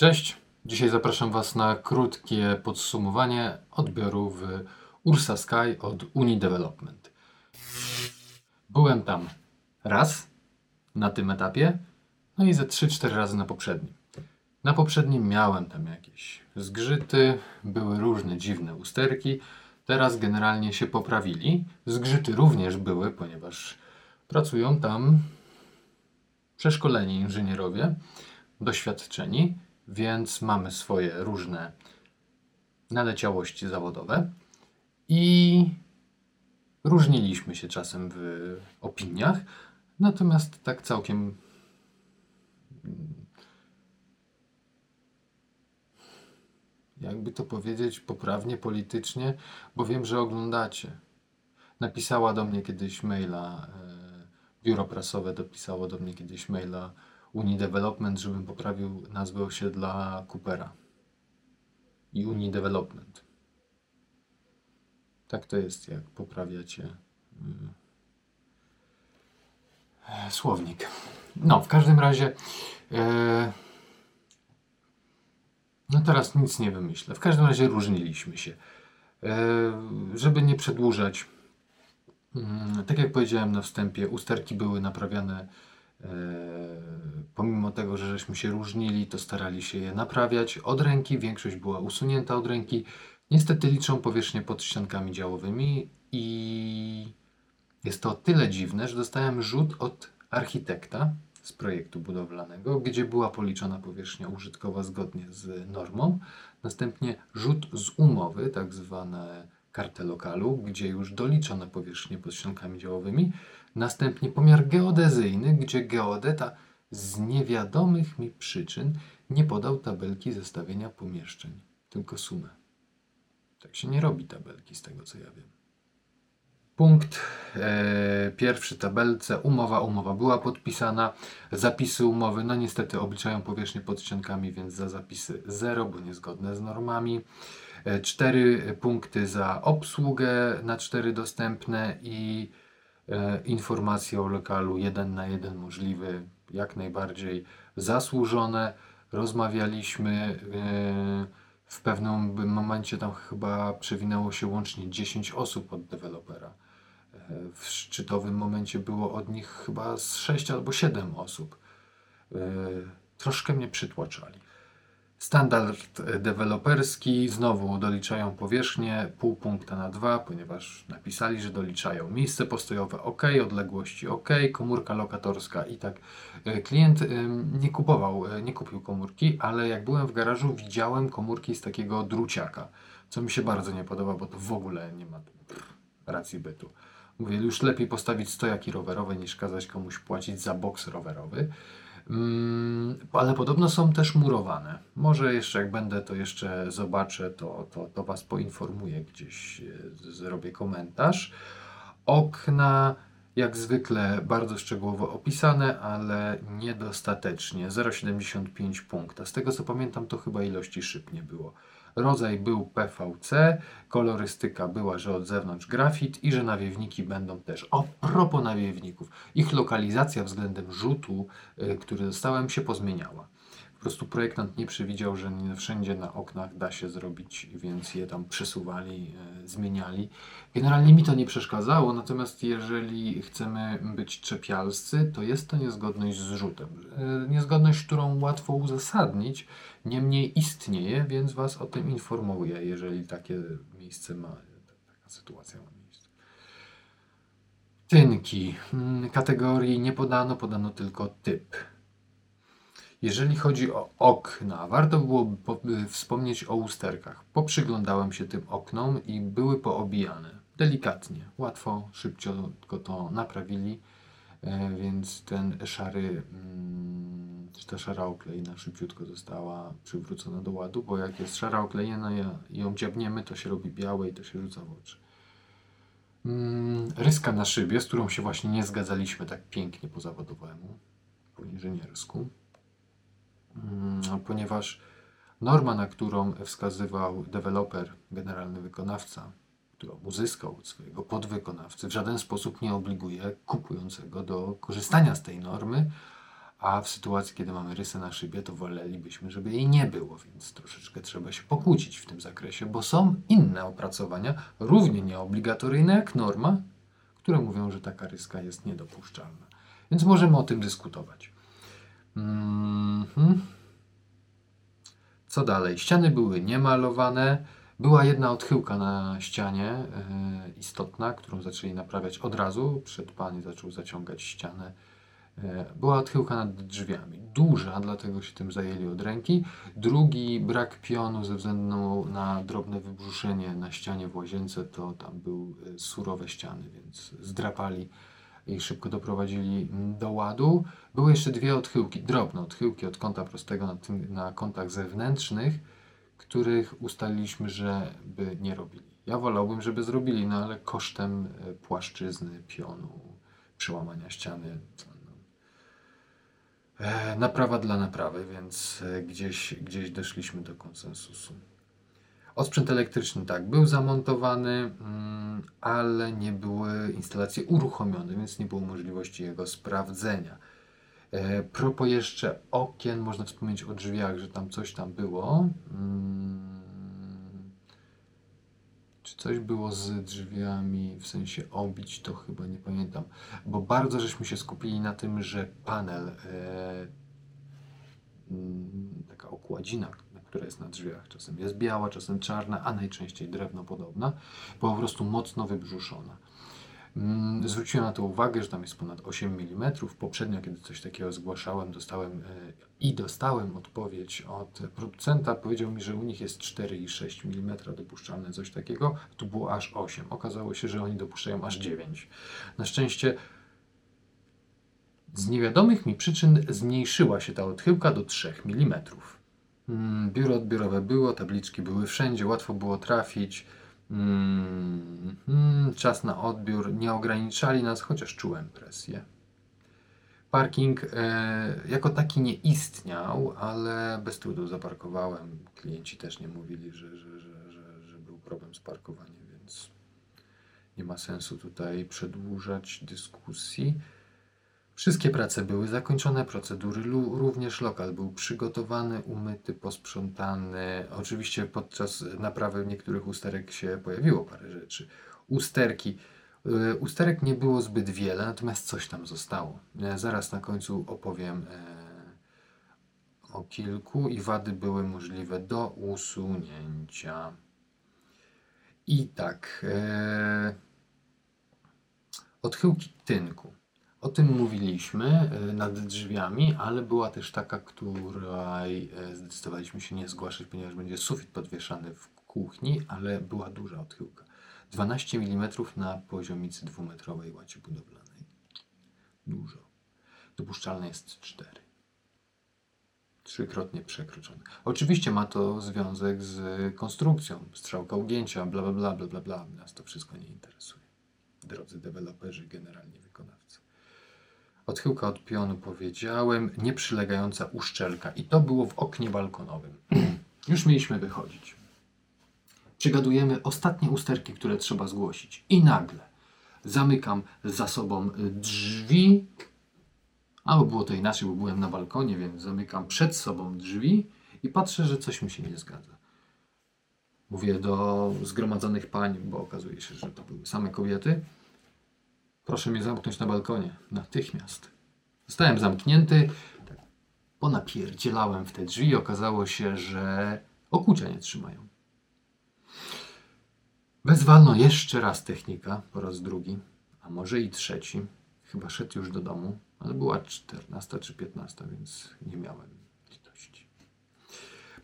Cześć, dzisiaj zapraszam Was na krótkie podsumowanie odbioru w Ursa Sky od Uni Development. Byłem tam raz na tym etapie, no i ze 3-4 razy na poprzednim. Na poprzednim miałem tam jakieś zgrzyty, były różne dziwne usterki. Teraz generalnie się poprawili. Zgrzyty również były, ponieważ pracują tam przeszkoleni inżynierowie, doświadczeni, więc mamy swoje różne naleciałości zawodowe i różniliśmy się czasem w opiniach, natomiast tak całkiem jakby to powiedzieć poprawnie, politycznie, bo wiem, że oglądacie. Napisała do mnie kiedyś maila, e, biuro prasowe dopisało do mnie kiedyś maila Uni Development, żebym poprawił nazwę osiedla Coopera. I Uni Development. Tak to jest, jak poprawiacie e, słownik. No, w każdym razie. E, no teraz nic nie wymyślę. W każdym razie różniliśmy się. E, żeby nie przedłużać, mm, tak jak powiedziałem na wstępie, usterki były naprawiane. E, pomimo tego, że żeśmy się różnili, to starali się je naprawiać od ręki. Większość była usunięta od ręki. Niestety liczą powierzchnię pod ściankami działowymi i jest to o tyle dziwne, że dostałem rzut od architekta, z projektu budowlanego, gdzie była policzona powierzchnia użytkowa zgodnie z normą. Następnie rzut z umowy, tak zwane kartę lokalu, gdzie już doliczono powierzchnię pod ściankami działowymi. Następnie pomiar geodezyjny, gdzie geodeta z niewiadomych mi przyczyn nie podał tabelki zestawienia pomieszczeń, tylko sumę. Tak się nie robi tabelki, z tego co ja wiem. Punkt e, pierwszy tabelce. Umowa, umowa była podpisana. Zapisy umowy, no niestety obliczają powierzchnię pod ściankami, więc za zapisy 0, bo niezgodne z normami. E, cztery punkty za obsługę na cztery dostępne i informacje o lokalu 1 na 1 możliwy, jak najbardziej zasłużone. Rozmawialiśmy. E, w pewnym momencie tam chyba przewinęło się łącznie 10 osób od dewelopera. W szczytowym momencie było od nich chyba z 6 albo 7 osób. E, troszkę mnie przytłaczali. Standard deweloperski, znowu doliczają powierzchnię, pół punkta na dwa, ponieważ napisali, że doliczają miejsce postojowe ok, odległości ok, komórka lokatorska i tak. E, klient nie kupował, e, nie kupił komórki, ale jak byłem w garażu, widziałem komórki z takiego druciaka, co mi się bardzo nie podoba, bo to w ogóle nie ma racji bytu. Mówię, już lepiej postawić stojaki rowerowe niż kazać komuś płacić za boks rowerowy. Mm, ale podobno są też murowane. Może jeszcze jak będę to jeszcze zobaczę, to, to, to Was poinformuję, gdzieś e, zrobię komentarz. Okna jak zwykle bardzo szczegółowo opisane, ale niedostatecznie. 0,75 punkta. Z tego co pamiętam, to chyba ilości szyb nie było. Rodzaj był PVC, kolorystyka była, że od zewnątrz grafit i że nawiewniki będą też. O propos nawiewników, ich lokalizacja względem rzutu, y, który dostałem, się pozmieniała. Po prostu projektant nie przewidział, że nie wszędzie na oknach da się zrobić, więc je tam przesuwali, e, zmieniali. Generalnie mi to nie przeszkadzało, natomiast jeżeli chcemy być czepialscy, to jest to niezgodność z rzutem. E, niezgodność, którą łatwo uzasadnić, niemniej istnieje, więc Was o tym informuję, jeżeli takie miejsce ma, taka sytuacja ma miejsce. Tynki. Mm, kategorii nie podano, podano tylko typ. Jeżeli chodzi o okna, warto było y, wspomnieć o usterkach. Poprzyglądałem się tym oknom i były poobijane. Delikatnie, łatwo, szybciutko to naprawili, e, więc ten szary, mm, ta szara oklejna szybciutko została przywrócona do ładu, bo jak jest szara oklejena i ją dziabniemy, to się robi białe i to się rzuca w oczy. Mm, ryska na szybie, z którą się właśnie nie zgadzaliśmy tak pięknie po zawodowemu, po inżyniersku. Mm, ponieważ norma, na którą wskazywał deweloper, generalny wykonawca, którą uzyskał od swojego podwykonawcy, w żaden sposób nie obliguje kupującego do korzystania z tej normy, a w sytuacji, kiedy mamy rysę na szybie, to wolelibyśmy, żeby jej nie było, więc troszeczkę trzeba się pokłócić w tym zakresie, bo są inne opracowania, równie nieobligatoryjne jak norma, które mówią, że taka ryska jest niedopuszczalna. Więc możemy o tym dyskutować. Mhm. Co dalej? Ściany były niemalowane. Była jedna odchyłka na ścianie e, istotna, którą zaczęli naprawiać od razu. Przed pani zaczął zaciągać ścianę. E, była odchyłka nad drzwiami. Duża, dlatego się tym zajęli od ręki. Drugi brak pionu ze względu na drobne wybrzuszenie na ścianie w łazience, to tam były e, surowe ściany, więc zdrapali i szybko doprowadzili do ładu. Były jeszcze dwie odchyłki, drobne odchyłki od kąta prostego na, tym, na kątach zewnętrznych, których ustaliliśmy, że by nie robili. Ja wolałbym, żeby zrobili, no ale kosztem e, płaszczyzny, pionu, przełamania ściany. No, e, naprawa dla naprawy, więc e, gdzieś, gdzieś doszliśmy do konsensusu. Osprzęt elektryczny tak, był zamontowany, mm, ale nie były instalacje uruchomione, więc nie było możliwości jego sprawdzenia. E, propos jeszcze okien, można wspomnieć o drzwiach, że tam coś tam było. Mm, czy coś było z drzwiami, w sensie obić, to chyba nie pamiętam. Bo bardzo żeśmy się skupili na tym, że panel, e, mm, taka okładzina, która jest na drzwiach, czasem jest biała, czasem czarna, a najczęściej drewnopodobna, po prostu mocno wybrzuszona. Mm, Zwróciłem na to uwagę, że tam jest ponad 8 mm. Poprzednio, kiedy coś takiego zgłaszałem, dostałem e, i dostałem odpowiedź od producenta. Powiedział mi, że u nich jest 4,6 mm dopuszczalne coś takiego. Tu było aż 8. Okazało się, że oni dopuszczają aż 9. Na szczęście z niewiadomych mi przyczyn zmniejszyła się ta odchyłka do 3 mm. Mm, Biuro odbiorowe było, tabliczki były wszędzie, łatwo było trafić. Mm, mm, czas na odbiór nie ograniczali nas, chociaż czułem presję. Parking e, jako taki nie istniał, ale bez trudu zaparkowałem. Klienci też nie mówili, że, że, że, że był problem z parkowaniem, więc nie ma sensu tutaj przedłużać dyskusji. Wszystkie prace były zakończone, procedury również lokal był przygotowany, umyty, posprzątany. Oczywiście podczas naprawy niektórych usterek się pojawiło parę rzeczy. Usterki. y, Usterek nie było zbyt wiele, natomiast coś tam zostało. E, Zaraz na końcu opowiem e, o kilku i wady były możliwe do usunięcia. I tak, e, odchyłki tynku. O tym mówiliśmy e, nad drzwiami, ale była też taka, której e, zdecydowaliśmy się nie zgłaszać, ponieważ będzie sufit podwieszany w kuchni, ale była duża odchyłka. 12 mm na poziomicy dwumetrowej łacie budowlanej. Dużo. Dopuszczalne jest 4. Trzykrotnie przekroczone. Oczywiście ma to związek z konstrukcją, strzałka ugięcia, bla bla bla bla bla. Nas to wszystko nie interesuje. Drodzy deweloperzy, generalnie wykonawcy. Odchyłka od pionu powiedziałem, nieprzylegająca uszczelka i to było w oknie balkonowym. Już mieliśmy wychodzić. Przygadujemy ostatnie usterki, które trzeba zgłosić i nagle zamykam za sobą drzwi, albo było to inaczej, bo byłem na balkonie, więc zamykam przed sobą drzwi i patrzę, że coś mi się nie zgadza. Mówię do zgromadzonych pań, bo okazuje się, że to były same kobiety. Proszę mnie zamknąć na balkonie. Natychmiast. Zostałem zamknięty. Tak, ponapierdzielałem w te drzwi i okazało się, że okucia nie trzymają. Wezwano jeszcze raz technika, po raz drugi, a może i trzeci. Chyba szedł już do domu, ale była 14 czy 15, więc nie miałem litości.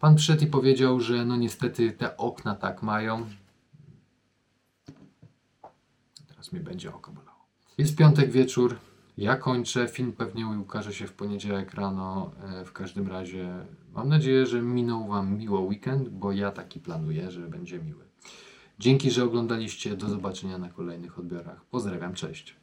Pan przyszedł i powiedział, że no niestety te okna tak mają. Teraz mi będzie oko bolało. Jest piątek wieczór. Ja kończę. Film pewnie ukaże się w poniedziałek rano. E, W każdym razie mam nadzieję, że minął Wam miło weekend, bo ja taki planuję, że będzie miły. Dzięki, że oglądaliście. Do zobaczenia na kolejnych odbiorach. Pozdrawiam, cześć.